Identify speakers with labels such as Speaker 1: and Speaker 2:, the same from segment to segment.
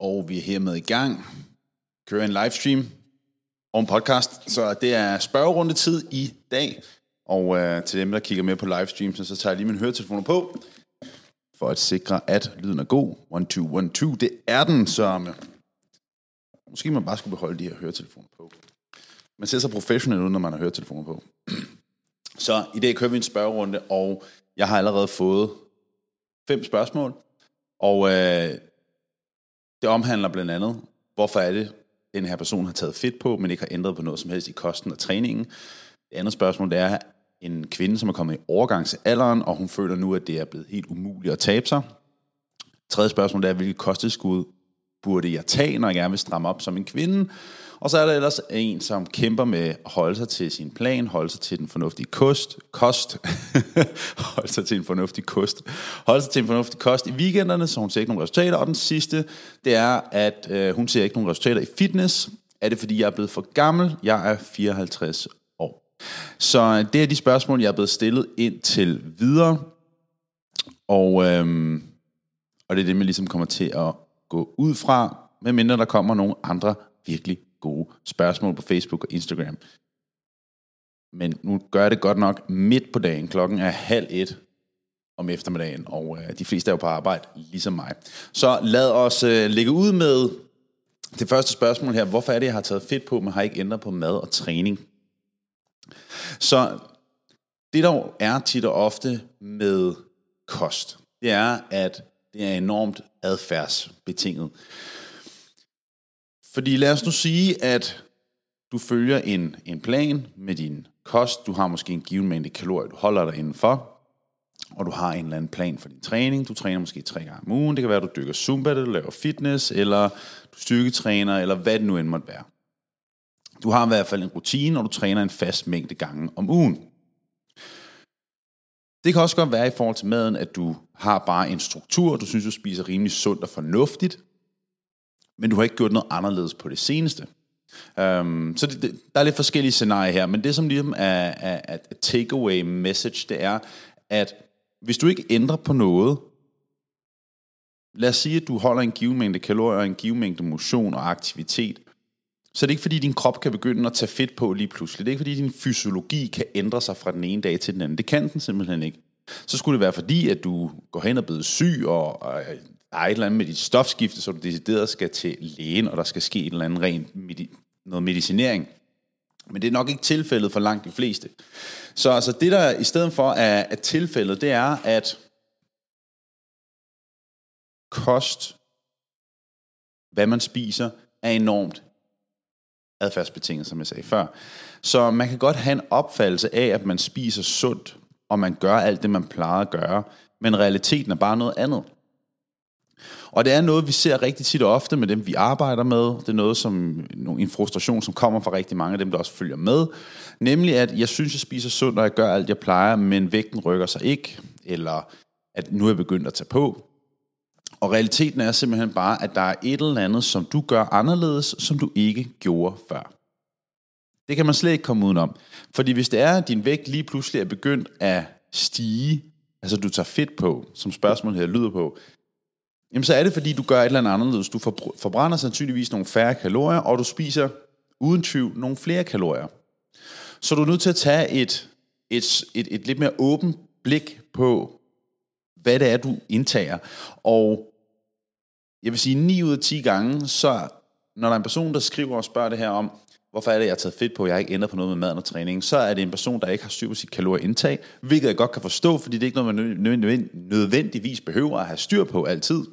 Speaker 1: Og vi er hermed i gang. Kører en livestream og en podcast. Så det er spørgerundetid i dag. Og øh, til dem, der kigger med på livestream, så tager jeg lige mine høretelefoner på. For at sikre, at lyden er god. 1, 2, 1, 2. Det er den, så... Øh, måske man bare skulle beholde de her høretelefoner på. Man ser så professionelt ud, når man har høretelefoner på. Så i dag kører vi en spørgerunde, og jeg har allerede fået fem spørgsmål. Og øh, det omhandler blandt andet, hvorfor er det, den her person har taget fedt på, men ikke har ændret på noget som helst i kosten og træningen. Det andet spørgsmål, det er en kvinde, som er kommet i overgangsalderen, og hun føler nu, at det er blevet helt umuligt at tabe sig. Tredje spørgsmål, det er, hvilket kosteskud burde jeg tage, når jeg gerne vil stramme op som en kvinde? Og så er der ellers en, som kæmper med at holde sig til sin plan, holde sig til den fornuftige kost, kost, holde sig til en fornuftig kost, holde sig til en fornuftig kost i weekenderne, så hun ser ikke nogen resultater. Og den sidste, det er, at øh, hun ser ikke nogen resultater i fitness. Er det, fordi jeg er blevet for gammel? Jeg er 54 år. Så øh, det er de spørgsmål, jeg er blevet stillet ind til videre. Og, øhm, og det er det, man ligesom kommer til at gå ud fra, medmindre der kommer nogle andre virkelig gode spørgsmål på Facebook og Instagram. Men nu gør jeg det godt nok midt på dagen. Klokken er halv et om eftermiddagen, og øh, de fleste er jo på arbejde, ligesom mig. Så lad os øh, lægge ud med det første spørgsmål her. Hvorfor er det, jeg har taget fedt på, men har ikke ændret på mad og træning? Så det der er tit og ofte med kost, det er, at det er enormt adfærdsbetinget. Fordi lad os nu sige, at du følger en, en plan med din kost. Du har måske en given mængde kalorier, du holder dig indenfor. Og du har en eller anden plan for din træning. Du træner måske tre gange om ugen. Det kan være, at du dykker zumba, eller du laver fitness, eller du styrketræner, eller hvad det nu end måtte være. Du har i hvert fald en rutine, og du træner en fast mængde gange om ugen. Det kan også godt være i forhold til maden, at du har bare en struktur, du synes, du spiser rimelig sundt og fornuftigt, men du har ikke gjort noget anderledes på det seneste. Um, så det, det, der er lidt forskellige scenarier her, men det som ligesom er, er, er takeaway message, det er, at hvis du ikke ændrer på noget, lad os sige, at du holder en given mængde kalorier, en given mængde motion og aktivitet, så det er ikke fordi, din krop kan begynde at tage fedt på lige pludselig. Det er ikke fordi, din fysiologi kan ændre sig fra den ene dag til den anden. Det kan den simpelthen ikke. Så skulle det være fordi, at du går hen og bliver syg, og, og der er et eller andet med dit stofskifte, så du decideret skal til lægen, og der skal ske et eller andet rent medi- noget medicinering. Men det er nok ikke tilfældet for langt de fleste. Så altså det, der i stedet for er, er tilfældet, det er, at kost, hvad man spiser, er enormt adfærdsbetinget, som jeg sagde før. Så man kan godt have en opfattelse af, at man spiser sundt, og man gør alt det, man plejer at gøre, men realiteten er bare noget andet. Og det er noget, vi ser rigtig tit og ofte med dem, vi arbejder med. Det er noget, som en frustration, som kommer fra rigtig mange af dem, der også følger med. Nemlig, at jeg synes, jeg spiser sundt, og jeg gør alt, jeg plejer, men vægten rykker sig ikke. Eller at nu er jeg begyndt at tage på. Og realiteten er simpelthen bare, at der er et eller andet, som du gør anderledes, som du ikke gjorde før. Det kan man slet ikke komme udenom. Fordi hvis det er, at din vægt lige pludselig er begyndt at stige, altså du tager fedt på, som spørgsmålet her lyder på, jamen så er det, fordi du gør et eller andet anderledes. Du forbrænder sandsynligvis nogle færre kalorier, og du spiser uden tvivl nogle flere kalorier. Så du er nødt til at tage et, et, et, et lidt mere åbent blik på, hvad det er, du indtager. Og jeg vil sige, 9 ud af 10 gange, så når der er en person, der skriver og spørger det her om, hvorfor er det, jeg har taget fedt på, jeg har ikke ændret på noget med maden og træningen, så er det en person, der ikke har styr på sit kalorieindtag, hvilket jeg godt kan forstå, fordi det er ikke noget, man nødvendigvis behøver at have styr på altid.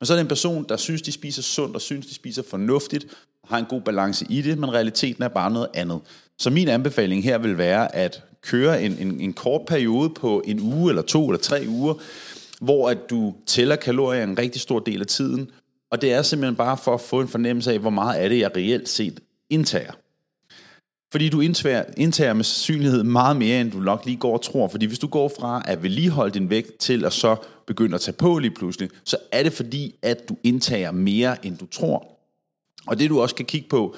Speaker 1: Men så er det en person, der synes, de spiser sundt, og synes, de spiser fornuftigt, har en god balance i det, men realiteten er bare noget andet. Så min anbefaling her vil være at køre en, en, en kort periode på en uge, eller to, eller tre uger, hvor at du tæller kalorier en rigtig stor del af tiden, og det er simpelthen bare for at få en fornemmelse af, hvor meget er det, jeg reelt set indtager. Fordi du indtager, indtager med sandsynlighed meget mere, end du nok lige går og tror. Fordi hvis du går fra at vedligeholde din vægt til at så begynder at tage på lige pludselig, så er det fordi, at du indtager mere, end du tror. Og det du også kan kigge på,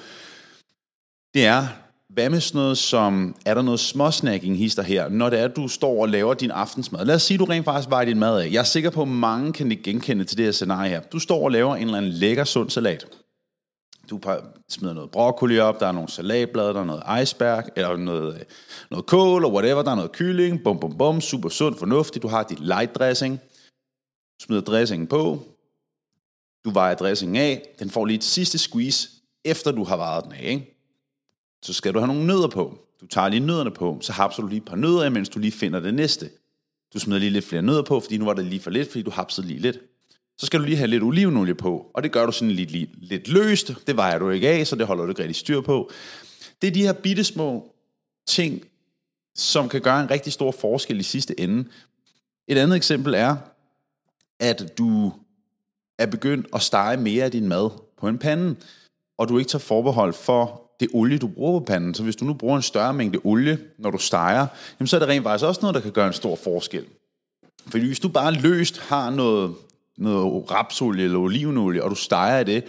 Speaker 1: det er, hvad med sådan noget som, er der noget småsnacking hister her, når det er, at du står og laver din aftensmad? Lad os sige, at du rent faktisk vejer din mad af. Jeg er sikker på, at mange kan genkende til det her scenarie her. Du står og laver en eller anden lækker, sund salat. Du smider noget broccoli op, der er nogle salatblade, der er noget iceberg, eller noget, øh, noget kål, og whatever, der er noget kylling, bum bum bum, super sund, fornuftigt. Du har dit light dressing, smider dressingen på, du vejer dressingen af, den får lige et sidste squeeze, efter du har varet den af, ikke? så skal du have nogle nødder på. Du tager lige nødderne på, så hapser du lige et par nødder, mens du lige finder det næste. Du smider lige lidt flere nødder på, fordi nu var det lige for lidt, fordi du hapsede lige lidt. Så skal du lige have lidt olivenolie på, og det gør du sådan lidt, lidt, lidt løst. Det vejer du ikke af, så det holder du ikke rigtig styr på. Det er de her bitte små ting, som kan gøre en rigtig stor forskel i sidste ende. Et andet eksempel er, at du er begyndt at stege mere af din mad på en pande, og du ikke tager forbehold for det olie, du bruger på panden. Så hvis du nu bruger en større mængde olie, når du steger, jamen så er det rent faktisk også noget, der kan gøre en stor forskel. Fordi hvis du bare løst har noget, noget rapsolie eller olivenolie, og du steger det,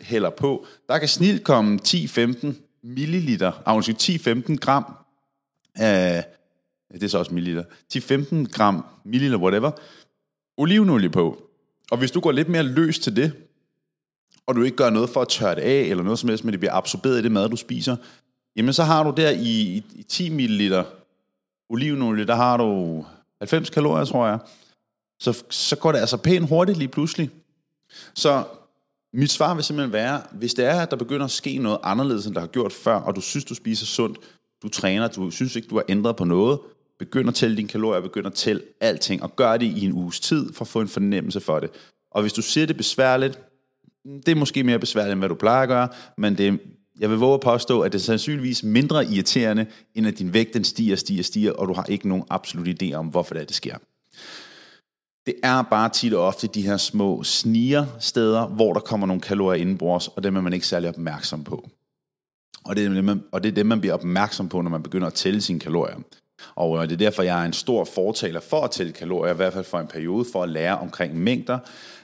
Speaker 1: hælder på, der kan snilt komme 10-15 milliliter, ah, 10-15 gram af, det er så også milliliter, 10-15 gram milliliter, whatever, olivenolie på. Og hvis du går lidt mere løs til det, og du ikke gør noget for at tørre det af, eller noget som helst, men det bliver absorberet i det mad, du spiser, jamen så har du der i, i, i 10 ml olivenolie, der har du 90 kalorier, tror jeg. Så, så går det altså pænt hurtigt lige pludselig. Så mit svar vil simpelthen være, hvis det er, at der begynder at ske noget anderledes, end der har gjort før, og du synes, du spiser sundt, du træner, du synes ikke, du har ændret på noget, begynd at tælle dine kalorier, begynd at tælle alting, og gør det i en uges tid, for at få en fornemmelse for det. Og hvis du siger det besværligt, det er måske mere besværligt, end hvad du plejer at gøre, men det, jeg vil våge at påstå, at det er sandsynligvis mindre irriterende, end at din vægt den stiger, stiger, stiger, og du har ikke nogen absolut idé om, hvorfor det, er, det sker. Det er bare tit og ofte de her små sniger steder, hvor der kommer nogle kalorier indenbords, og dem er man ikke særlig opmærksom på. Og det, er det, man, og det er det, man bliver opmærksom på, når man begynder at tælle sine kalorier. Og øh, det er derfor, jeg er en stor fortaler for at tælle kalorier, i hvert fald for en periode, for at lære omkring mængder.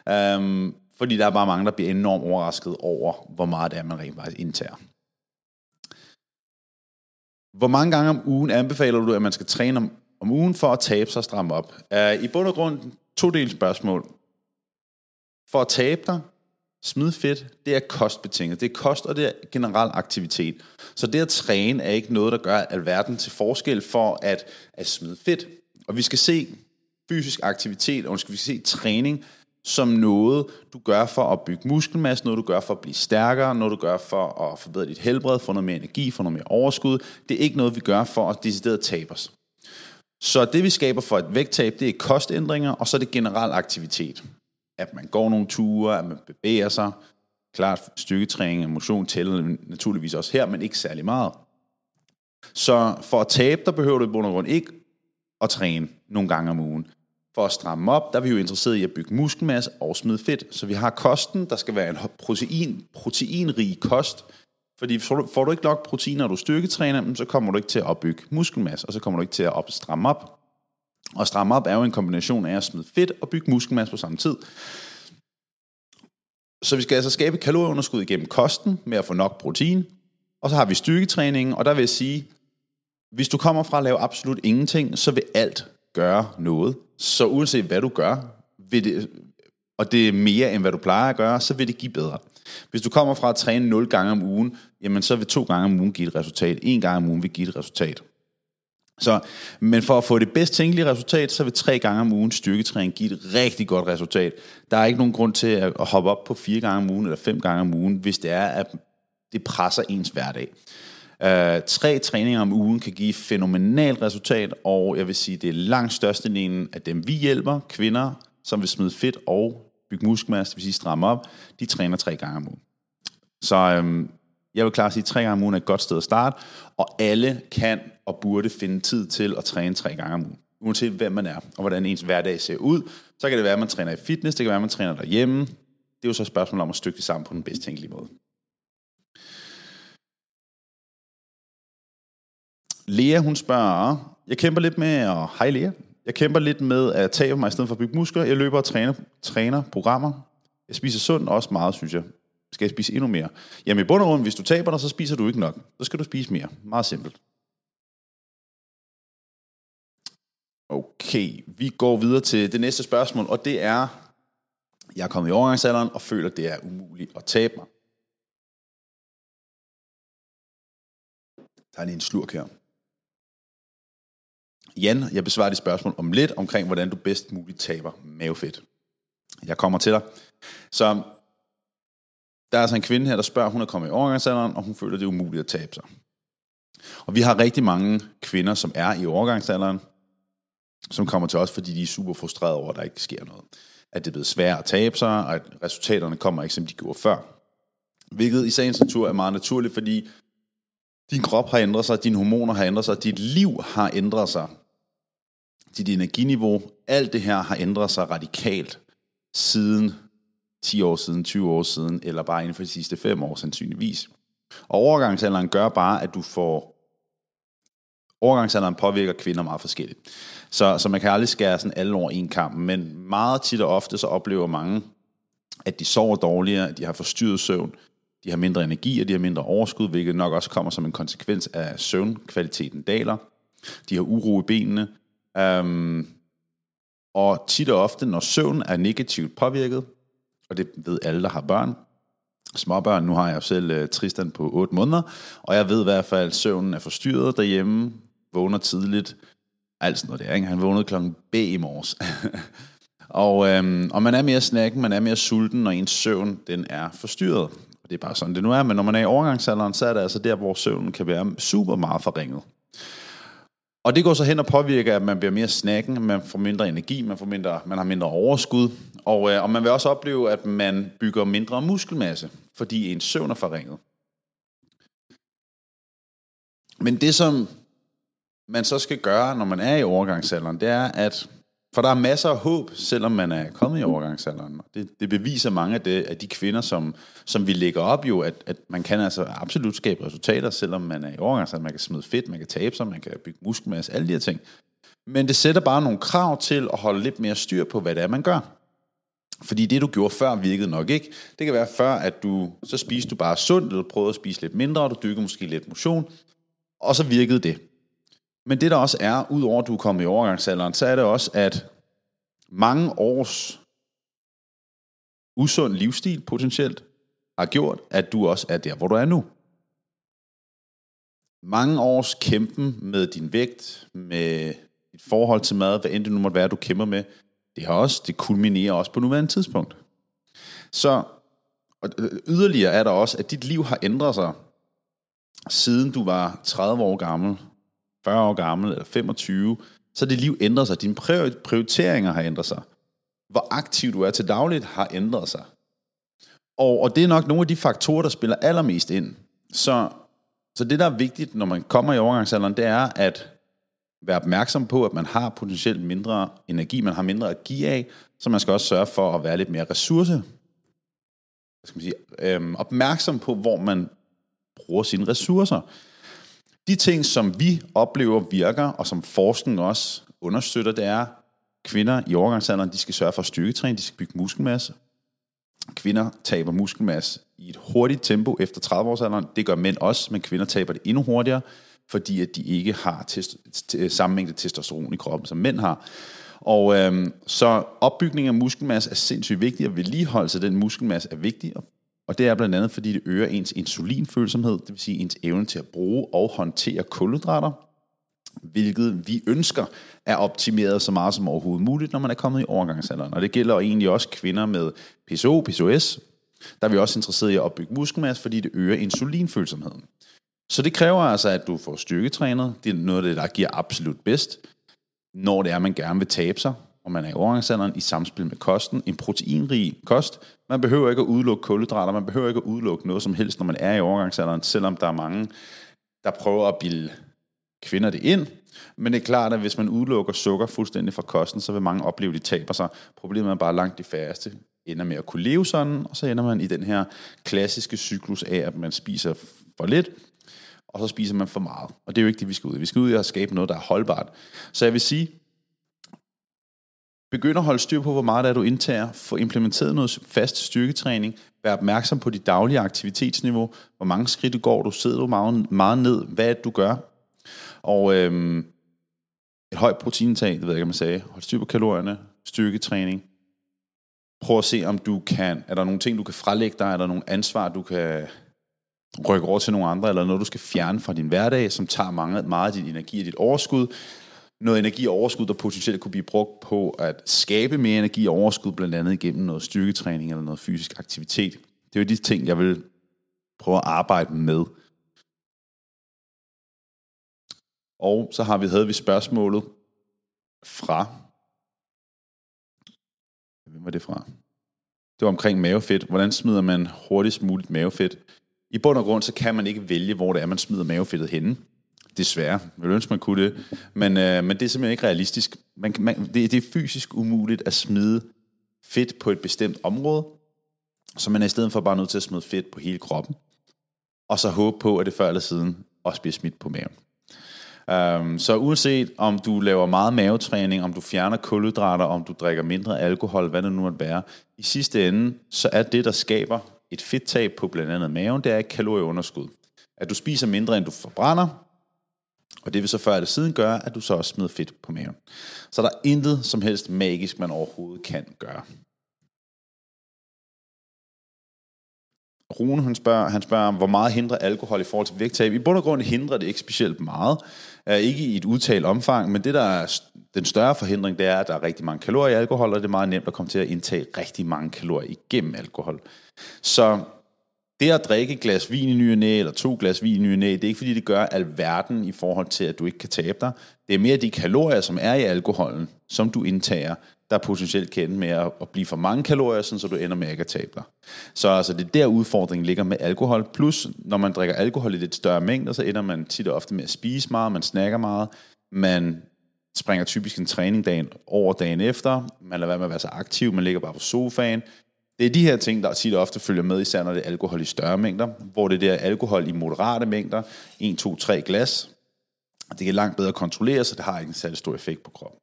Speaker 1: Øhm, fordi der er bare mange, der bliver enormt overrasket over, hvor meget det er, man rent faktisk indtager. Hvor mange gange om ugen anbefaler du, at man skal træne om, om ugen for at tabe sig og stramme op? Uh, I bund og grund to del spørgsmål. For at tabe dig, smid fedt, det er kostbetinget. Det er kost, og det er generel aktivitet. Så det at træne er ikke noget, der gør alverden til forskel for at, at smide fedt. Og vi skal se fysisk aktivitet, og vi skal se træning som noget, du gør for at bygge muskelmasse, noget du gør for at blive stærkere, noget du gør for at forbedre dit helbred, få noget mere energi, få noget mere overskud. Det er ikke noget, vi gør for at decideret tabe os. Så det vi skaber for et vægttab, det er kostændringer, og så er det generel aktivitet. At man går nogle ture, at man bevæger sig. Klart, styrketræning og motion tæller naturligvis også her, men ikke særlig meget. Så for at tabe, der behøver du i bund og grund ikke at træne nogle gange om ugen for at stramme op, der er vi jo interesseret i at bygge muskelmasse og smide fedt. Så vi har kosten, der skal være en protein, proteinrig kost, fordi får du ikke nok protein, når du styrketræner, så kommer du ikke til at opbygge muskelmasse, og så kommer du ikke til at stramme op. Og stramme op er jo en kombination af at smide fedt og bygge muskelmasse på samme tid. Så vi skal altså skabe kalorieunderskud igennem kosten med at få nok protein. Og så har vi styrketræningen, og der vil jeg sige, hvis du kommer fra at lave absolut ingenting, så vil alt gøre noget. Så uanset hvad du gør, vil det, og det er mere end hvad du plejer at gøre, så vil det give bedre. Hvis du kommer fra at træne 0 gange om ugen, jamen så vil to gange om ugen give et resultat. En gang om ugen vil give et resultat. Så, men for at få det bedst tænkelige resultat, så vil tre gange om ugen styrketræning give et rigtig godt resultat. Der er ikke nogen grund til at hoppe op på fire gange om ugen eller fem gange om ugen, hvis det er, at det presser ens hverdag. Uh, tre træninger om ugen kan give fænomenalt resultat, og jeg vil sige, det er langt størstedelen af dem, vi hjælper, kvinder, som vil smide fedt og bygge muskelmasse, det vil sige stramme op, de træner tre gange om ugen. Så øhm, jeg vil klart sige, at tre gange om ugen er et godt sted at starte, og alle kan og burde finde tid til at træne tre gange om ugen. Uanset hvem man er, og hvordan ens hverdag ser ud, så kan det være, at man træner i fitness, det kan være, at man træner derhjemme. Det er jo så et spørgsmål om at stykke det sammen på den bedst tænkelige måde. Lea, hun spørger, jeg kæmper lidt med, og hej Lea, jeg kæmper lidt med at tabe mig i stedet for at bygge muskler. Jeg løber og træner, træner programmer. Jeg spiser sundt også meget, synes jeg. Skal jeg spise endnu mere? Jamen i bund og grund, hvis du taber dig, så spiser du ikke nok. Så skal du spise mere. Meget simpelt. Okay, vi går videre til det næste spørgsmål, og det er, jeg er kommet i overgangsalderen og føler, det er umuligt at tabe mig. Der er en slurk her. Jan, jeg besvarer dit spørgsmål om lidt omkring, hvordan du bedst muligt taber mavefedt. Jeg kommer til dig. Så der er altså en kvinde her, der spørger, hun er kommet i overgangsalderen, og hun føler, det er umuligt at tabe sig. Og vi har rigtig mange kvinder, som er i overgangsalderen, som kommer til os, fordi de er super frustrerede over, at der ikke sker noget. At det er blevet svært at tabe sig, og at resultaterne kommer ikke, som de gjorde før. Hvilket i sagens natur er meget naturligt, fordi din krop har ændret sig, dine hormoner har ændret sig, dit liv har ændret sig. Dit energiniveau, alt det her har ændret sig radikalt siden 10 år siden, 20 år siden, eller bare inden for de sidste 5 år sandsynligvis. Og overgangsalderen gør bare, at du får... Overgangsalderen påvirker kvinder meget forskelligt. Så, så man kan aldrig skære sådan alle over en kamp, men meget tit og ofte så oplever mange, at de sover dårligere, at de har forstyrret søvn, de har mindre energi, og de har mindre overskud, hvilket nok også kommer som en konsekvens af søvnkvaliteten daler. De har uro i benene. Øhm, og tit og ofte, når søvn er negativt påvirket, og det ved alle, der har børn, småbørn, nu har jeg jo selv uh, Tristan på 8 måneder, og jeg ved i hvert fald, at søvnen er forstyrret derhjemme, vågner tidligt, alt sådan noget der, ikke? Han vågnede klokken B i morges. og, øhm, og man er mere snakken, man er mere sulten, når ens søvn den er forstyrret. Og det er bare sådan, det nu er. Men når man er i overgangsalderen, så er det altså der, hvor søvnen kan være super meget forringet. Og det går så hen og påvirker, at man bliver mere snakken, man får mindre energi, man, får mindre, man har mindre overskud, og, øh, og man vil også opleve, at man bygger mindre muskelmasse, fordi ens søvn er forringet. Men det, som man så skal gøre, når man er i overgangsalderen, det er, at for der er masser af håb, selvom man er kommet i overgangsalderen. Det, det beviser mange af, det, af de kvinder, som, som vi lægger op jo, at, at man kan altså absolut skabe resultater, selvom man er i overgangsalderen. Man kan smide fedt, man kan tabe sig, man kan bygge muskelmasse, alle de her ting. Men det sætter bare nogle krav til at holde lidt mere styr på, hvad det er, man gør. Fordi det, du gjorde før, virkede nok ikke. Det kan være før, at du så spiste du bare sundt, eller prøvede at spise lidt mindre, og du dykkede måske lidt motion, og så virkede det. Men det der også er, udover at du er kommet i overgangsalderen, så er det også, at mange års usund livsstil potentielt har gjort, at du også er der, hvor du er nu. Mange års kæmpen med din vægt, med dit forhold til mad, hvad end det nu måtte være, du kæmper med, det har også, det kulminerer også på nuværende tidspunkt. Så og øh, yderligere er der også, at dit liv har ændret sig, siden du var 30 år gammel, 40 år gammel eller 25, så dit liv ændrer sig. Dine prioriteringer har ændret sig. Hvor aktiv du er til dagligt har ændret sig. Og, og det er nok nogle af de faktorer, der spiller allermest ind. Så, så det, der er vigtigt, når man kommer i overgangsalderen, det er at være opmærksom på, at man har potentielt mindre energi, man har mindre at give af, så man skal også sørge for at være lidt mere ressource. Hvad skal man sige, øhm, opmærksom på, hvor man bruger sine ressourcer. De ting, som vi oplever virker, og som forskning også understøtter, det er, kvinder i overgangsalderen, de skal sørge for styrketræning, de skal bygge muskelmasse. Kvinder taber muskelmasse i et hurtigt tempo efter 30-årsalderen. Det gør mænd også, men kvinder taber det endnu hurtigere, fordi at de ikke har test, samme mængde testosteron i kroppen, som mænd har. Og øhm, så opbygning af muskelmasse er sindssygt vigtigt, og vedligeholdelse af den muskelmasse er vigtig, og og det er blandt andet, fordi det øger ens insulinfølsomhed, det vil sige ens evne til at bruge og håndtere kulhydrater, hvilket vi ønsker er optimeret så meget som overhovedet muligt, når man er kommet i overgangsalderen. Og det gælder egentlig også kvinder med PCO, PCOS. Der er vi også interesseret i at opbygge muskelmasse, fordi det øger insulinfølsomheden. Så det kræver altså, at du får styrketrænet. Det er noget af det, der giver absolut bedst, når det er, man gerne vil tabe sig, og man er i overgangsalderen, i samspil med kosten. En proteinrig kost. Man behøver ikke at udelukke kulhydrater, man behøver ikke at udelukke noget som helst, når man er i overgangsalderen, selvom der er mange, der prøver at bilde kvinder det ind. Men det er klart, at hvis man udelukker sukker fuldstændig fra kosten, så vil mange opleve, at de taber sig. Problemet er bare langt de færreste ender med at kunne leve sådan, og så ender man i den her klassiske cyklus af, at man spiser for lidt, og så spiser man for meget. Og det er jo ikke det, vi skal ud i. Vi skal ud i at skabe noget, der er holdbart. Så jeg vil sige, Begynd at holde styr på, hvor meget der er, du indtager. Få implementeret noget fast styrketræning. Vær opmærksom på dit daglige aktivitetsniveau. Hvor mange skridt du går. Du sidder du meget, meget ned. Hvad er det, du gør? Og øhm, et højt proteinindtag, det ved jeg ikke, om jeg sagde. Hold styr på kalorierne. Styrketræning. Prøv at se, om du kan... Er der nogle ting, du kan frelægge dig? Er der nogle ansvar, du kan rykke over til nogle andre? Eller noget, du skal fjerne fra din hverdag, som tager mange, meget af din energi og dit overskud? Noget energi og overskud, der potentielt kunne blive brugt på at skabe mere energi og overskud, blandt andet igennem noget styrketræning eller noget fysisk aktivitet. Det er jo de ting, jeg vil prøve at arbejde med. Og så har vi, havde vi spørgsmålet fra... Hvem var det fra? Det var omkring mavefedt. Hvordan smider man hurtigst muligt mavefedt? I bund og grund, så kan man ikke vælge, hvor det er, man smider mavefedtet henne. Desværre. Jeg vil ønske, man kunne det. Men, øh, men det er simpelthen ikke realistisk. Man, man, det, det er fysisk umuligt at smide fedt på et bestemt område, så man er i stedet for bare nødt til at smide fedt på hele kroppen, og så håbe på, at det før eller siden også bliver smidt på maven. Um, så uanset om du laver meget mavetræning, om du fjerner kulhydrater, om du drikker mindre alkohol, hvad det nu måtte være, i sidste ende, så er det, der skaber et fedttab på blandt andet maven, det er et kalorieunderskud. At du spiser mindre, end du forbrænder, og det vil så før eller siden gøre, at du så også smider fedt på maven. Så der er intet som helst magisk, man overhovedet kan gøre. Rune han spørger, han spørger, hvor meget hindrer alkohol i forhold til vægttab? I bund og grund hindrer det ikke specielt meget. Uh, ikke i et udtalt omfang, men det der er den større forhindring, det er, at der er rigtig mange kalorier i alkohol, og det er meget nemt at komme til at indtage rigtig mange kalorier igennem alkohol. Så det at drikke et glas vin i ny næ, eller to glas vin i ny næ, det er ikke fordi, det gør alverden i forhold til, at du ikke kan tabe dig. Det er mere de kalorier, som er i alkoholen, som du indtager, der potentielt kan ende med at blive for mange kalorier, så du ender med ikke at tabe dig. Så altså, det er der udfordringen ligger med alkohol. Plus, når man drikker alkohol i lidt større mængder, så ender man tit og ofte med at spise meget, man snakker meget, man springer typisk en træning dagen over dagen efter, man lader være med at være så aktiv, man ligger bare på sofaen, det er de her ting, der tit ofte følger med, især når det er alkohol i større mængder, hvor det der alkohol i moderate mængder, 1, 2, 3 glas, det kan langt bedre kontrolleres, så det har ikke en særlig stor effekt på kroppen.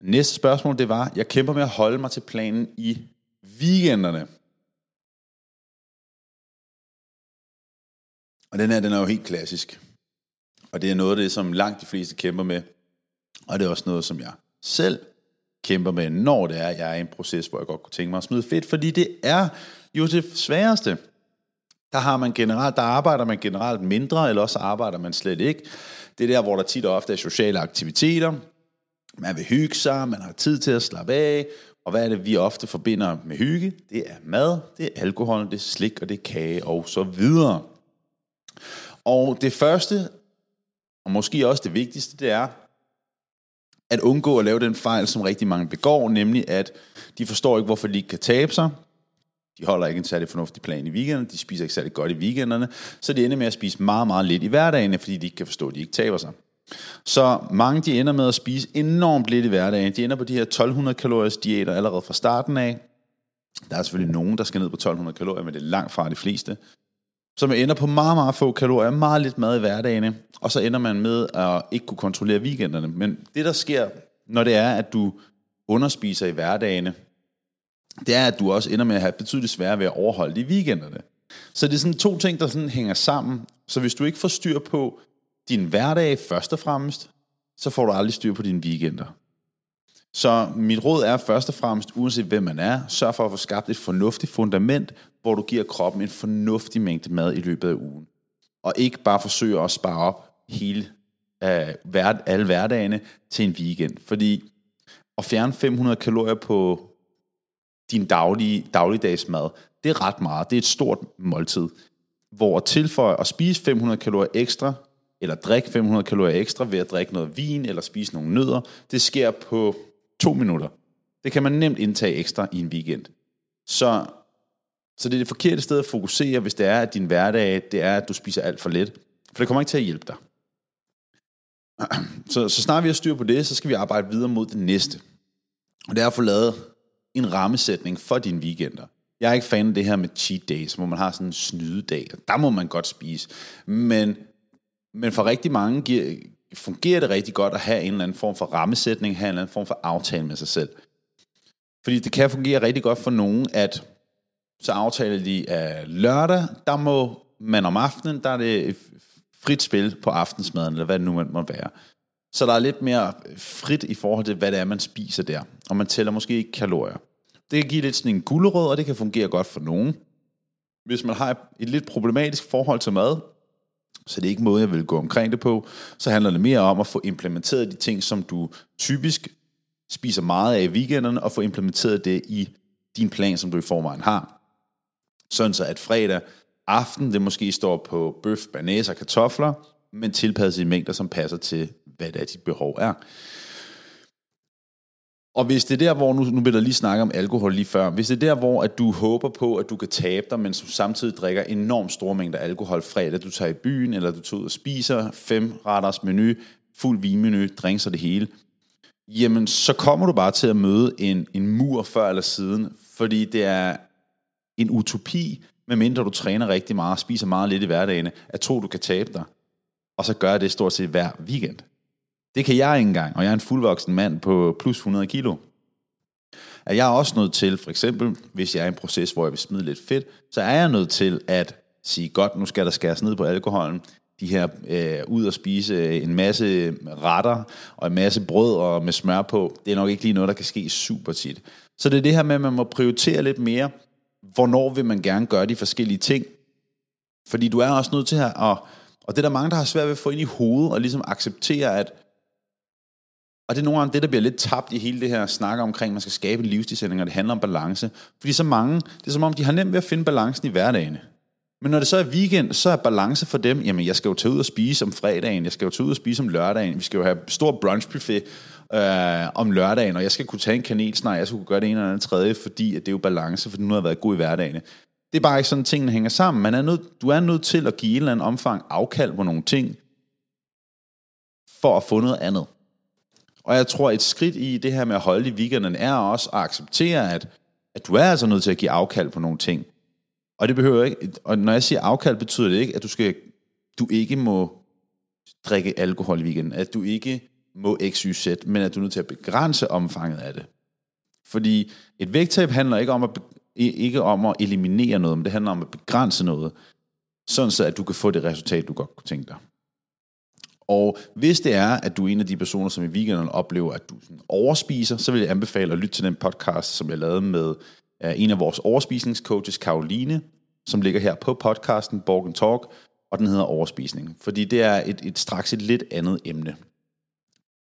Speaker 1: Næste spørgsmål, det var, jeg kæmper med at holde mig til planen i weekenderne. Og den her, den er jo helt klassisk. Og det er noget af det, som langt de fleste kæmper med. Og det er også noget, som jeg selv kæmper med, når det er, jeg er i en proces, hvor jeg godt kunne tænke mig at smide fedt, fordi det er jo det sværeste. Der har man generelt, der arbejder man generelt mindre, eller også arbejder man slet ikke. Det er der, hvor der tit og ofte er sociale aktiviteter. Man vil hygge sig, man har tid til at slappe af, og hvad er det, vi ofte forbinder med hygge? Det er mad, det er alkohol, det er slik, og det er kage, og så videre. Og det første, og måske også det vigtigste, det er, at undgå at lave den fejl, som rigtig mange begår, nemlig at de forstår ikke, hvorfor de ikke kan tabe sig. De holder ikke en særlig fornuftig plan i weekenden, de spiser ikke særlig godt i weekenderne, så de ender med at spise meget, meget lidt i hverdagen, fordi de ikke kan forstå, at de ikke taber sig. Så mange de ender med at spise enormt lidt i hverdagen. De ender på de her 1200 kalorier diæter allerede fra starten af. Der er selvfølgelig nogen, der skal ned på 1200 kalorier, men det er langt fra de fleste. Så man ender på meget, meget få kalorier, meget lidt mad i hverdagen, og så ender man med at ikke kunne kontrollere weekenderne. Men det, der sker, når det er, at du underspiser i hverdagene, det er, at du også ender med at have betydeligt sværere ved at overholde de weekenderne. Så det er sådan to ting, der sådan hænger sammen. Så hvis du ikke får styr på din hverdag først og fremmest, så får du aldrig styr på dine weekender. Så mit råd er først og fremmest, uanset hvem man er, sørg for at få skabt et fornuftigt fundament, hvor du giver kroppen en fornuftig mængde mad i løbet af ugen. Og ikke bare forsøge at spare op hele, øh, hver, alle hverdagene til en weekend. Fordi at fjerne 500 kalorier på din daglige, dagligdags mad, det er ret meget. Det er et stort måltid. Hvor at tilføje at spise 500 kalorier ekstra, eller drikke 500 kalorier ekstra ved at drikke noget vin, eller spise nogle nødder, det sker på to minutter. Det kan man nemt indtage ekstra i en weekend. Så, så det er det forkerte sted at fokusere, hvis det er, at din hverdag det er, at du spiser alt for lidt. For det kommer ikke til at hjælpe dig. Så, så snart vi har styr på det, så skal vi arbejde videre mod det næste. Og det er at få lavet en rammesætning for dine weekender. Jeg er ikke fan af det her med cheat days, hvor man har sådan en snydedag. Der må man godt spise. Men, men for rigtig mange giver, fungerer det rigtig godt at have en eller anden form for rammesætning, have en eller anden form for aftale med sig selv. Fordi det kan fungere rigtig godt for nogen, at så aftaler de, at lørdag, der må man om aftenen, der er det frit spil på aftensmaden, eller hvad det nu må være. Så der er lidt mere frit i forhold til, hvad det er, man spiser der. Og man tæller måske ikke kalorier. Det kan give lidt sådan en gulerod, og det kan fungere godt for nogen. Hvis man har et lidt problematisk forhold til mad, så det er ikke måde, jeg vil gå omkring det på, så handler det mere om at få implementeret de ting, som du typisk spiser meget af i weekenderne, og få implementeret det i din plan, som du i forvejen har. Sådan så at fredag aften, det måske står på bøf, banæs og kartofler, men tilpasset i mængder, som passer til, hvad det er, dit behov er. Og hvis det er der, hvor, nu, nu vil der lige snakke om alkohol lige før, hvis det er der, hvor at du håber på, at du kan tabe dig, men du samtidig drikker enormt store mængder alkohol fredag, du tager i byen, eller du tager ud og spiser fem retters menu, fuld vinmenu, drinks og det hele, jamen så kommer du bare til at møde en, en mur før eller siden, fordi det er en utopi, medmindre du træner rigtig meget og spiser meget lidt i hverdagen, at tro, du kan tabe dig, og så gør det stort set hver weekend. Det kan jeg ikke engang, og jeg er en fuldvoksen mand på plus 100 kilo. Er jeg også nødt til, for eksempel, hvis jeg er i en proces, hvor jeg vil smide lidt fedt, så er jeg nødt til at sige, godt, nu skal der skæres ned på alkoholen, de her øh, ud og spise øh, en masse retter og en masse brød og med smør på, det er nok ikke lige noget, der kan ske super tit. Så det er det her med, at man må prioritere lidt mere, hvornår vil man gerne gøre de forskellige ting. Fordi du er også nødt til at, og, og det er der mange, der har svært ved at få ind i hovedet, og ligesom acceptere, at og det er nogle gange det, der bliver lidt tabt i hele det her snak omkring, at man skal skabe en livsstilsændring, og det handler om balance. Fordi så mange, det er som om, de har nemt ved at finde balancen i hverdagen. Men når det så er weekend, så er balance for dem, jamen jeg skal jo tage ud og spise om fredagen, jeg skal jo tage ud og spise om lørdagen, vi skal jo have stor brunchbuffet øh, om lørdagen, og jeg skal kunne tage en kanelsnegl, jeg skal kunne gøre det ene eller andet tredje, fordi at det er jo balance, for nu har været god i hverdagen. Det er bare ikke sådan, tingene hænger sammen. Man er nødt, du er nødt til at give en eller andet omfang afkald på nogle ting, for at få noget andet. Og jeg tror, et skridt i det her med at holde i weekenden er også at acceptere, at, at du er altså nødt til at give afkald på nogle ting. Og det behøver ikke, og når jeg siger afkald, betyder det ikke, at du, skal, du ikke må drikke alkohol i weekenden, at du ikke må XYZ, men at du er nødt til at begrænse omfanget af det. Fordi et vægttab handler ikke om at, ikke om at eliminere noget, men det handler om at begrænse noget, sådan så at du kan få det resultat, du godt kunne tænke dig. Og hvis det er, at du er en af de personer, som i weekenden oplever, at du sådan overspiser, så vil jeg anbefale at lytte til den podcast, som jeg lavede med uh, en af vores overspisningscoaches, Karoline, som ligger her på podcasten Borgen Talk, og den hedder overspisning. Fordi det er et, et straks et lidt andet emne.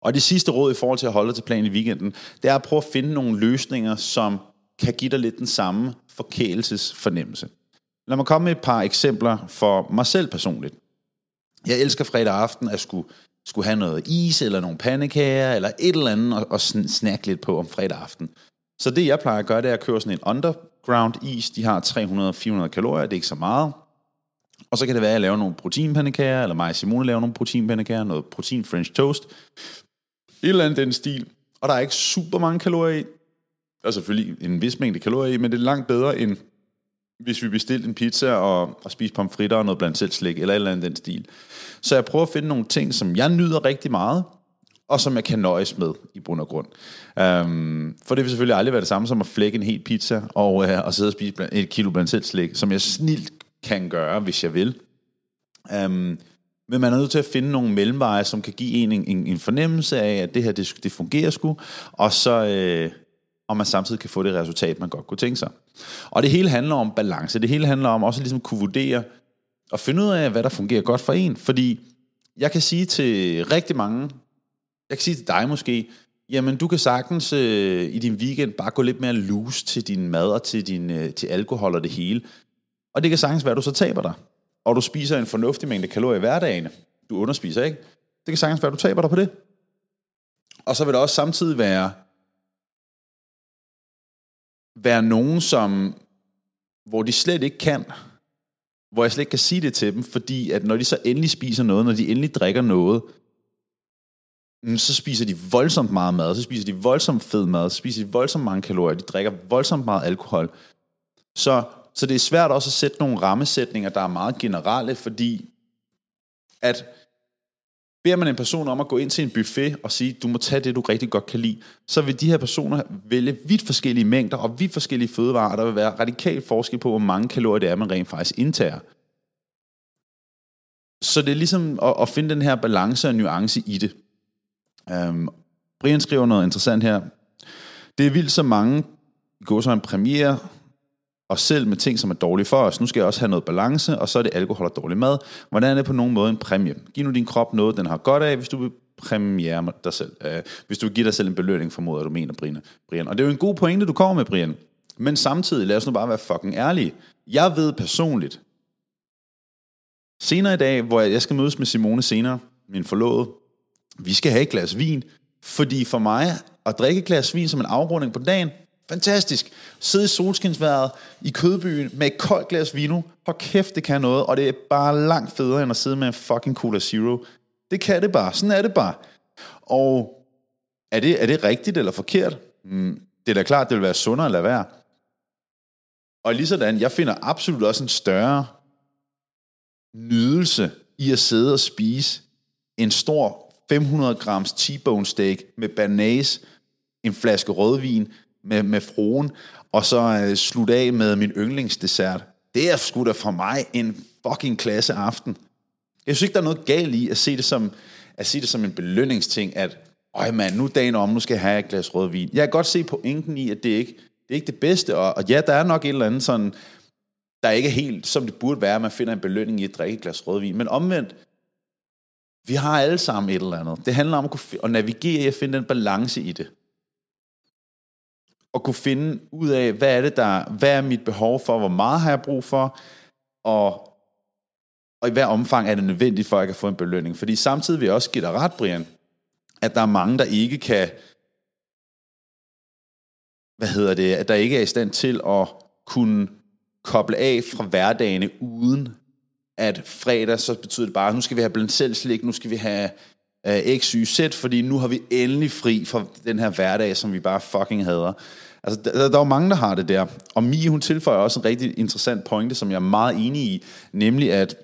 Speaker 1: Og det sidste råd i forhold til at holde dig til planen i weekenden, det er at prøve at finde nogle løsninger, som kan give dig lidt den samme forkælelsesfornemmelse. Lad mig komme med et par eksempler for mig selv personligt. Jeg elsker fredag aften at skulle, skulle have noget is, eller nogle pandekager, eller et eller andet, og, og snakke lidt på om fredag aften. Så det jeg plejer at gøre, det er at køre sådan en underground is. De har 300-400 kalorier, det er ikke så meget. Og så kan det være, at jeg laver nogle proteinpandekager, eller mig og Simone laver nogle proteinpandekager, noget protein french toast. Et eller andet den stil. Og der er ikke super mange kalorier i. Der er selvfølgelig en vis mængde kalorier i, men det er langt bedre end hvis vi bestilte en pizza og, og spiste pomfritter og noget blandt selv slik, eller et eller andet den stil. Så jeg prøver at finde nogle ting, som jeg nyder rigtig meget, og som jeg kan nøjes med i bund og grund. Um, for det vil selvfølgelig aldrig være det samme som at flække en hel pizza og, uh, og sidde og spise et kilo blandt selv slik, som jeg snilt kan gøre, hvis jeg vil. Um, men man er nødt til at finde nogle mellemveje, som kan give en en, en, en fornemmelse af, at det her det, det fungerer sgu, og så... Uh, og man samtidig kan få det resultat, man godt kunne tænke sig. Og det hele handler om balance. Det hele handler om også ligesom kunne vurdere og finde ud af, hvad der fungerer godt for en. Fordi jeg kan sige til rigtig mange, jeg kan sige til dig måske, jamen du kan sagtens øh, i din weekend bare gå lidt mere loose til din mad og til, din, øh, til alkohol og det hele. Og det kan sagtens være, at du så taber dig. Og du spiser en fornuftig mængde kalorier i hverdagen. Du underspiser, ikke? Det kan sagtens være, at du taber dig på det. Og så vil det også samtidig være, være nogen, som, hvor de slet ikke kan, hvor jeg slet ikke kan sige det til dem, fordi at når de så endelig spiser noget, når de endelig drikker noget, mm, så spiser de voldsomt meget mad, så spiser de voldsomt fed mad, så spiser de voldsomt mange kalorier, de drikker voldsomt meget alkohol. Så, så det er svært også at sætte nogle rammesætninger, der er meget generelle, fordi at Beder man en person om at gå ind til en buffet og sige, du må tage det, du rigtig godt kan lide, så vil de her personer vælge vidt forskellige mængder og vidt forskellige fødevarer, der vil være radikal forskel på, hvor mange kalorier det er, man rent faktisk indtager. Så det er ligesom at, at finde den her balance og nuance i det. Um, Brian skriver noget interessant her. Det er vildt så mange går så en premiere og selv med ting, som er dårlige for os. Nu skal jeg også have noget balance, og så er det alkohol og dårlig mad. Hvordan er det på nogen måde en præmie? Giv nu din krop noget, den har godt af, hvis du vil præmiere dig selv. Uh, hvis du vil give dig selv en belønning, formoder du mener, Brian. Og det er jo en god pointe, du kommer med, Brian. Men samtidig, lad os nu bare være fucking ærlige. Jeg ved personligt, senere i dag, hvor jeg skal mødes med Simone senere, min forlovede, vi skal have et glas vin, fordi for mig at drikke et glas vin som en afrunding på dagen, fantastisk. Sidde i solskinsværet i Kødbyen med et koldt glas vino, Hvor kæft, det kan noget, og det er bare langt federe end at sidde med en fucking Cola Zero. Det kan det bare, sådan er det bare. Og er det, er det rigtigt eller forkert? Mm, det er da klart, det vil være sundere at lade være. Og lige sådan, jeg finder absolut også en større nydelse i at sidde og spise en stor 500 grams T-bone steak med banase, en flaske rødvin med, med fruen, og så øh, slutte af med min yndlingsdessert. Det er sgu da for mig en fucking klasse aften. Jeg synes ikke, der er noget galt i at se det som, at se det som en belønningsting, at øj mand, nu dagen om, nu skal jeg have et glas rødvin. Jeg kan godt se pointen i, at det ikke det er ikke det bedste, og, og ja, der er nok et eller andet sådan, der ikke er helt, som det burde være, at man finder en belønning i at drikke et glas rødvin. Men omvendt, vi har alle sammen et eller andet. Det handler om at, kunne, at navigere i at finde den balance i det. Og kunne finde ud af, hvad er det der, hvad er mit behov for, hvor meget har jeg brug for, og, og i hver omfang er det nødvendigt for, at jeg kan få en belønning. Fordi samtidig vil jeg også give dig ret, Brian, at der er mange, der ikke kan, hvad hedder det, at der ikke er i stand til at kunne koble af fra hverdagene uden at fredag, så betyder det bare, at nu skal vi have blandt selv slik, nu skal vi have uh, X, Y, Z, fordi nu har vi endelig fri fra den her hverdag, som vi bare fucking hader. Altså, der, der er jo mange, der har det der. Og Mie, hun tilføjer også en rigtig interessant pointe, som jeg er meget enig i, nemlig at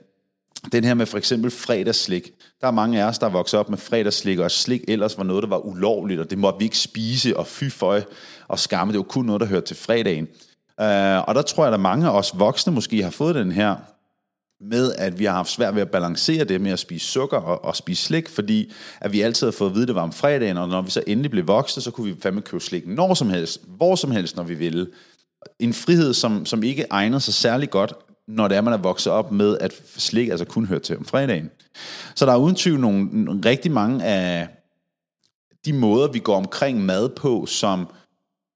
Speaker 1: den her med for eksempel fredagsslik. Der er mange af os, der er vokset op med fredagsslik, og slik ellers var noget, der var ulovligt, og det måtte vi ikke spise, og fy føj og skamme. Det var kun noget, der hørte til fredagen. Uh, og der tror jeg, at mange af os voksne måske har fået den her med, at vi har haft svært ved at balancere det med at spise sukker og, og spise slik, fordi at vi altid har fået at vide, at det var om fredagen, og når vi så endelig blev voksne, så kunne vi fandme købe slik når som helst, hvor som helst, når vi ville. En frihed, som, som ikke egner sig særlig godt, når det er, man er vokset op med, at slik altså kun hører til om fredagen. Så der er uden tvivl nogle, rigtig mange af de måder, vi går omkring mad på, som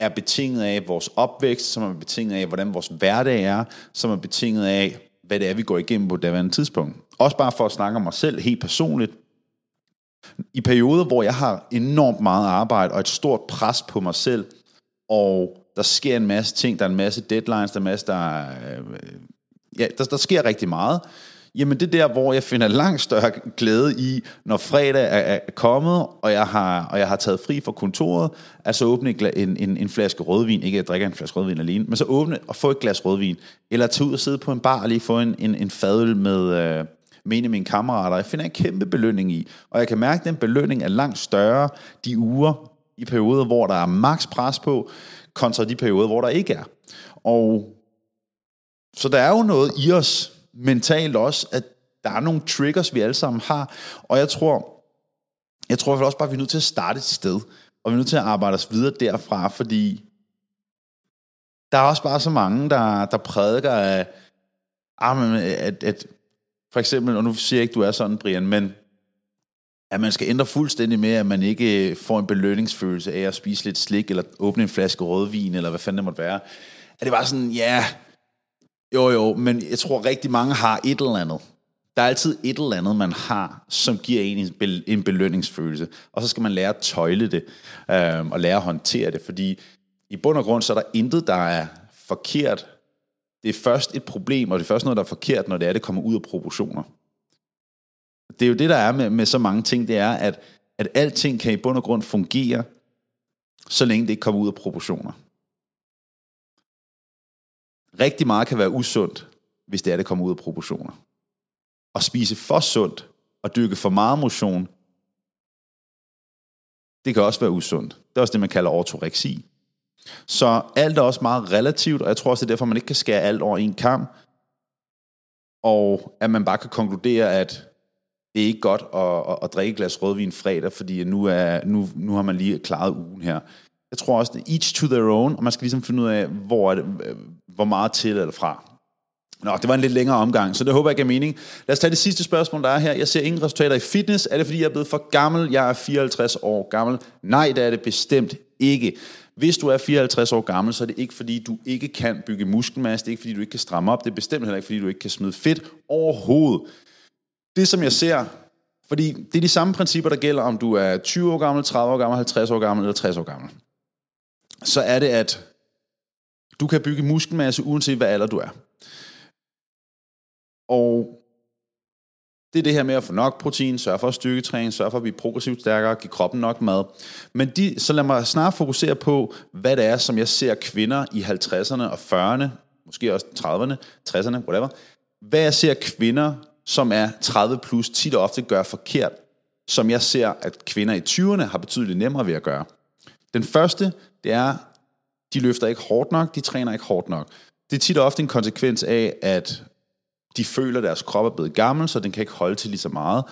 Speaker 1: er betinget af vores opvækst, som er betinget af, hvordan vores hverdag er, som er betinget af, hvad det er, vi går igennem på det daværende tidspunkt. Også bare for at snakke om mig selv helt personligt. I perioder, hvor jeg har enormt meget arbejde og et stort pres på mig selv, og der sker en masse ting, der er en masse deadlines, der er en masse, der, øh, ja, der, der sker rigtig meget, Jamen det er der, hvor jeg finder langt større glæde i, når fredag er, er kommet, og jeg, har, og jeg har taget fri fra kontoret, at så åbne en, en, en flaske rødvin, ikke at jeg drikker en flaske rødvin alene, men så åbne og få et glas rødvin, eller tage ud og sidde på en bar og lige få en, en, en fadøl med, øh, med en af mine kammerater. Jeg finder en kæmpe belønning i, og jeg kan mærke, at den belønning er langt større de uger i perioder, hvor der er maks pres på, kontra de perioder, hvor der ikke er. Og så der er jo noget i os, mentalt også, at der er nogle triggers, vi alle sammen har, og jeg tror, jeg tror også bare, at vi er nødt til at starte et sted, og vi er nødt til at arbejde os videre derfra, fordi der er også bare så mange, der, der prædiker af, ah, at, at for eksempel, og nu siger jeg ikke, du er sådan, Brian, men at man skal ændre fuldstændig med, at man ikke øh, får en belønningsfølelse af at spise lidt slik, eller åbne en flaske rødvin, eller hvad fanden det måtte være. At det var sådan, ja, jo, jo, men jeg tror rigtig mange har et eller andet. Der er altid et eller andet, man har, som giver en en belønningsfølelse. Og så skal man lære at tøjle det, øh, og lære at håndtere det. Fordi i bund og grund, så er der intet, der er forkert. Det er først et problem, og det er først noget, der er forkert, når det er, det kommer ud af proportioner. Det er jo det, der er med, med så mange ting, det er, at, at alting kan i bund og grund fungere, så længe det ikke kommer ud af proportioner. Rigtig meget kan være usundt, hvis det er, det kommer ud af proportioner. At spise for sundt og dyrke for meget motion, det kan også være usundt. Det er også det, man kalder ortoreksi. Så alt er også meget relativt, og jeg tror også, det er derfor, man ikke kan skære alt over en kamp, og at man bare kan konkludere, at det er ikke godt at, at, at drikke et glas rødvin fredag, fordi nu, er, nu, nu har man lige klaret ugen her. Jeg tror også, det each to their own, og man skal ligesom finde ud af, hvor, er det, øh, hvor meget til eller fra. Nå, det var en lidt længere omgang, så det håber jeg giver mening. Lad os tage det sidste spørgsmål, der er her. Jeg ser ingen resultater i fitness. Er det, fordi jeg er blevet for gammel? Jeg er 54 år gammel. Nej, det er det bestemt ikke. Hvis du er 54 år gammel, så er det ikke fordi, du ikke kan bygge muskelmasse. Det er ikke fordi, du ikke kan stramme op. Det er bestemt heller ikke fordi, du ikke kan smide fedt overhovedet. Det, som jeg ser, fordi det er de samme principper, der gælder, om du er 20 år gammel, 30 år gammel, 50 år gammel eller 60 år gammel. Så er det, at du kan bygge muskelmasse, uanset hvad alder du er. Og det er det her med at få nok protein, sørge for at styrketræne, sørge for at blive progressivt stærkere, give kroppen nok mad. Men de, så lad mig snart fokusere på, hvad det er, som jeg ser kvinder i 50'erne og 40'erne, måske også 30'erne, 60'erne, whatever. Hvad jeg ser kvinder, som er 30 plus, tit og ofte gør forkert, som jeg ser, at kvinder i 20'erne har betydeligt nemmere ved at gøre. Den første, det er, de løfter ikke hårdt nok, de træner ikke hårdt nok. Det er tit og ofte en konsekvens af, at de føler, at deres krop er blevet gammel, så den kan ikke holde til lige så meget,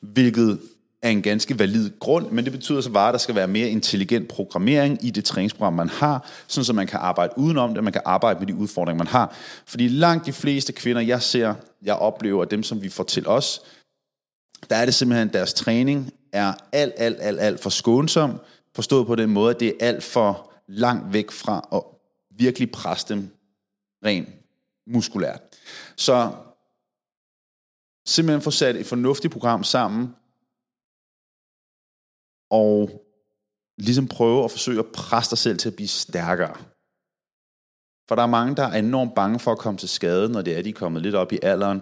Speaker 1: hvilket er en ganske valid grund, men det betyder så bare, at der skal være mere intelligent programmering i det træningsprogram, man har, sådan så man kan arbejde udenom det, man kan arbejde med de udfordringer, man har. Fordi langt de fleste kvinder, jeg ser, jeg oplever, dem som vi får til os, der er det simpelthen, at deres træning er alt, alt, alt, alt for skånsom, forstået på den måde, at det er alt for langt væk fra at virkelig presse dem rent muskulært. Så simpelthen få sat et fornuftigt program sammen, og ligesom prøve at forsøge at presse dig selv til at blive stærkere. For der er mange, der er enormt bange for at komme til skade, når det er, de er kommet lidt op i alderen.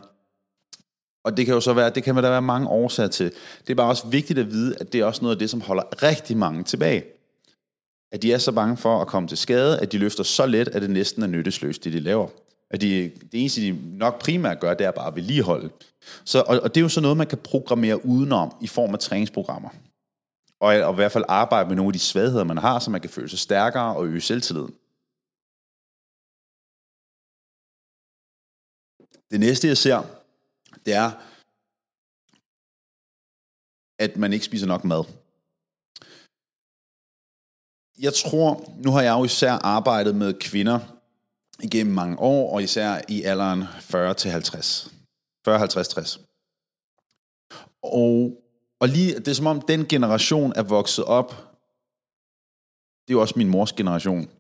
Speaker 1: Og det kan jo så være, det kan der være mange årsager til. Det er bare også vigtigt at vide, at det er også noget af det, som holder rigtig mange tilbage. At de er så bange for at komme til skade, at de løfter så let, at det næsten er nyttesløst, det de laver. At de, det eneste, de nok primært gør, det er bare at vedligeholde. Så, og, og det er jo så noget, man kan programmere udenom i form af træningsprogrammer. Og, og i hvert fald arbejde med nogle af de svagheder, man har, så man kan føle sig stærkere og øge selvtilliden. Det næste, jeg ser, det er, at man ikke spiser nok mad. Jeg tror, nu har jeg jo især arbejdet med kvinder igennem mange år, og især i alderen 40 til 50. 40, 50, 60. Og, og lige, det er som om den generation er vokset op, det er jo også min mors generation,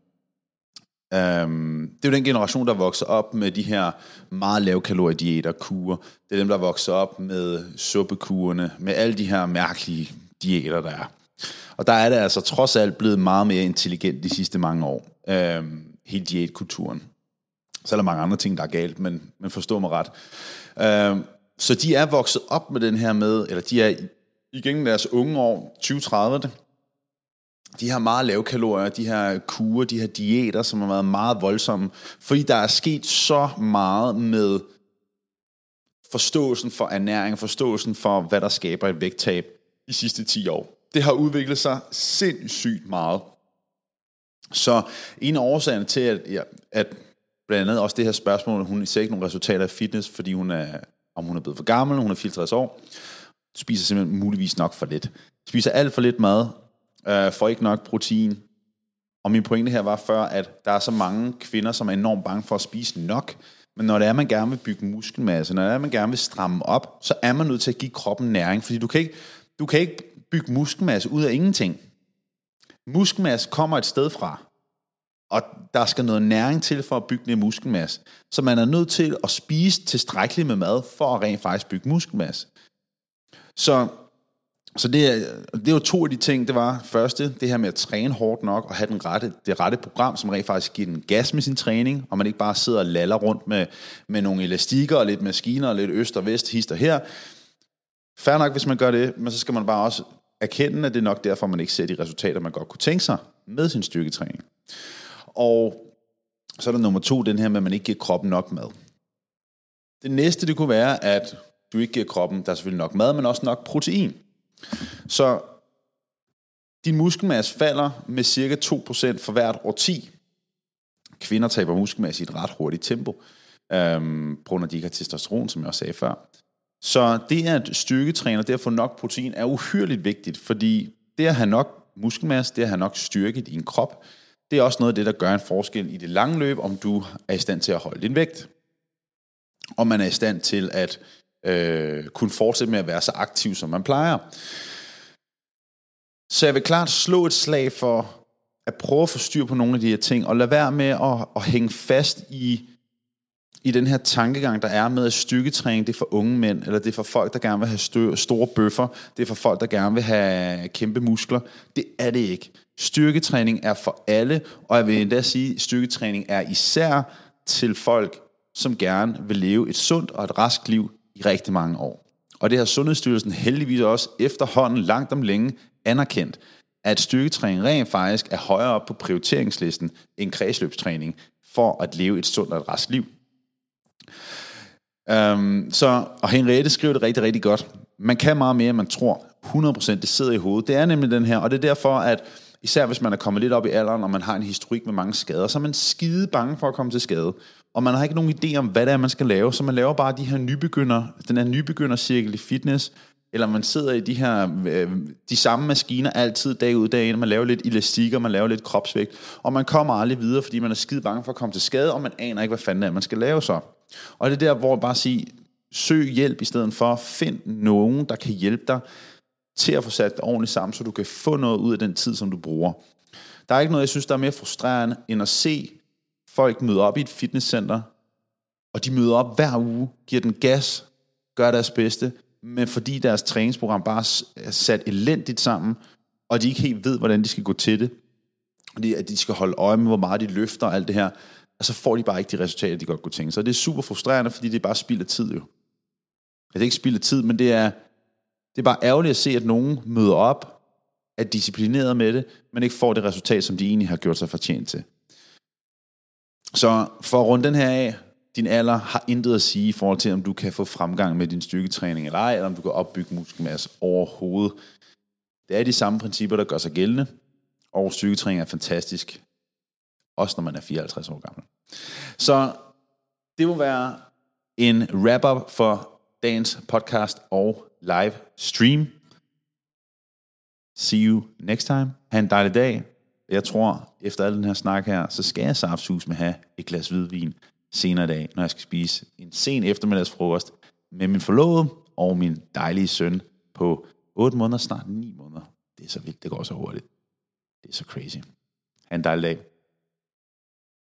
Speaker 1: Øhm, det er jo den generation, der vokser op med de her meget lavkalorie diæter, kurer. Det er dem, der vokser op med suppekurene, med alle de her mærkelige diæter, der er. Og der er det altså trods alt blevet meget mere intelligent de sidste mange år. øhm, hele diætkulturen. Så er der mange andre ting, der er galt, men, men forstå mig ret. Øhm, så de er vokset op med den her med, eller de er igennem deres unge år, 20-30, de her meget lave kalorier, de her kurer, de her diæter, som har været meget voldsomme, fordi der er sket så meget med forståelsen for ernæring, forståelsen for, hvad der skaber et vægttab de sidste 10 år. Det har udviklet sig sindssygt meget. Så en af årsagerne til, at, ja, at blandt andet også det her spørgsmål, hun ser ikke nogen resultater af fitness, fordi hun er, om hun er blevet for gammel, hun er 64 år, spiser simpelthen muligvis nok for lidt. Spiser alt for lidt mad, øh, får ikke nok protein. Og min pointe her var før, at der er så mange kvinder, som er enormt bange for at spise nok. Men når det er, at man gerne vil bygge muskelmasse, når det er, at man gerne vil stramme op, så er man nødt til at give kroppen næring, fordi du kan ikke, du kan ikke bygge muskelmasse ud af ingenting. Muskelmasse kommer et sted fra, og der skal noget næring til for at bygge den muskelmasse. Så man er nødt til at spise tilstrækkeligt med mad, for at rent faktisk bygge muskelmasse. Så så det er, det er to af de ting, det var første, det her med at træne hårdt nok, og have den rette, det rette program, som rent faktisk giver den gas med sin træning, og man ikke bare sidder og laller rundt med, med nogle elastikker, og lidt maskiner, og lidt øst og vest, hister her. Færre nok, hvis man gør det, men så skal man bare også erkende, at det er nok derfor, man ikke ser de resultater, man godt kunne tænke sig med sin styrketræning. Og så er der nummer to, den her med, at man ikke giver kroppen nok mad. Det næste, det kunne være, at du ikke giver kroppen, der er selvfølgelig nok mad, men også nok protein. Så din muskelmasse falder med cirka 2% for hvert år 10. Kvinder taber muskelmasse i et ret hurtigt tempo, øhm, på grund af de ikke har testosteron, som jeg også sagde før. Så det at styrketræne og det at få nok protein er uhyrligt vigtigt, fordi det at have nok muskelmasse, det at have nok styrke i din krop, det er også noget af det, der gør en forskel i det lange løb, om du er i stand til at holde din vægt. Om man er i stand til at øh, kunne fortsætte med at være så aktiv, som man plejer. Så jeg vil klart slå et slag for at prøve at få styr på nogle af de her ting, og lade være med at, at hænge fast i, i den her tankegang, der er med at styrketræning, det er for unge mænd, eller det er for folk, der gerne vil have stø, store bøffer, det er for folk, der gerne vil have kæmpe muskler. Det er det ikke. Styrketræning er for alle, og jeg vil endda sige, at styrketræning er især til folk, som gerne vil leve et sundt og et rask liv i rigtig mange år. Og det har Sundhedsstyrelsen heldigvis også efterhånden langt om længe anerkendt, at styrketræning rent faktisk er højere op på prioriteringslisten end kredsløbstræning for at leve et sundt og et rask liv. Øhm, så, og Henriette skriver det rigtig, rigtig godt. Man kan meget mere, end man tror. 100% det sidder i hovedet. Det er nemlig den her, og det er derfor, at især hvis man er kommet lidt op i alderen, og man har en historik med mange skader, så er man skide bange for at komme til skade. Og man har ikke nogen idé om, hvad det er, man skal lave, så man laver bare de her nybegynder, den her nybegyndercirkel i fitness, eller man sidder i de her, øh, de samme maskiner altid dag ud dag ind, man laver lidt elastik, og man laver lidt kropsvægt, og man kommer aldrig videre, fordi man er skide bange for at komme til skade, og man aner ikke, hvad fanden det er, man skal lave så. Og det er der, hvor jeg bare siger, søg hjælp i stedet for, find nogen, der kan hjælpe dig til at få sat det ordentligt sammen, så du kan få noget ud af den tid, som du bruger. Der er ikke noget, jeg synes, der er mere frustrerende, end at se folk møder op i et fitnesscenter, og de møder op hver uge, giver den gas, gør deres bedste, men fordi deres træningsprogram bare er sat elendigt sammen, og de ikke helt ved, hvordan de skal gå til det, fordi at de skal holde øje med, hvor meget de løfter og alt det her, og så får de bare ikke de resultater, de godt kunne tænke sig. Så det er super frustrerende, fordi det er bare spild af tid jo. Det er ikke spild af tid, men det er, det er bare ærgerligt at se, at nogen møder op, er disciplineret med det, men ikke får det resultat, som de egentlig har gjort sig fortjent til. Så for at runde den her af, din alder har intet at sige i forhold til, om du kan få fremgang med din styrketræning eller ej, eller om du kan opbygge muskelmasse overhovedet. Det er de samme principper, der gør sig gældende, og styrketræning er fantastisk, også når man er 54 år gammel. Så det må være en wrap-up for dagens podcast og live stream. See you next time. Ha' en dejlig dag. Jeg tror, efter al den her snak her, så skal jeg saftsus med have et glas hvidvin senere i dag, når jeg skal spise en sen eftermiddagsfrokost med min forlovede og min dejlige søn på 8 måneder, snart 9 måneder. Det er så vildt, det går så hurtigt. Det er så crazy. Ha' en dejlig dag.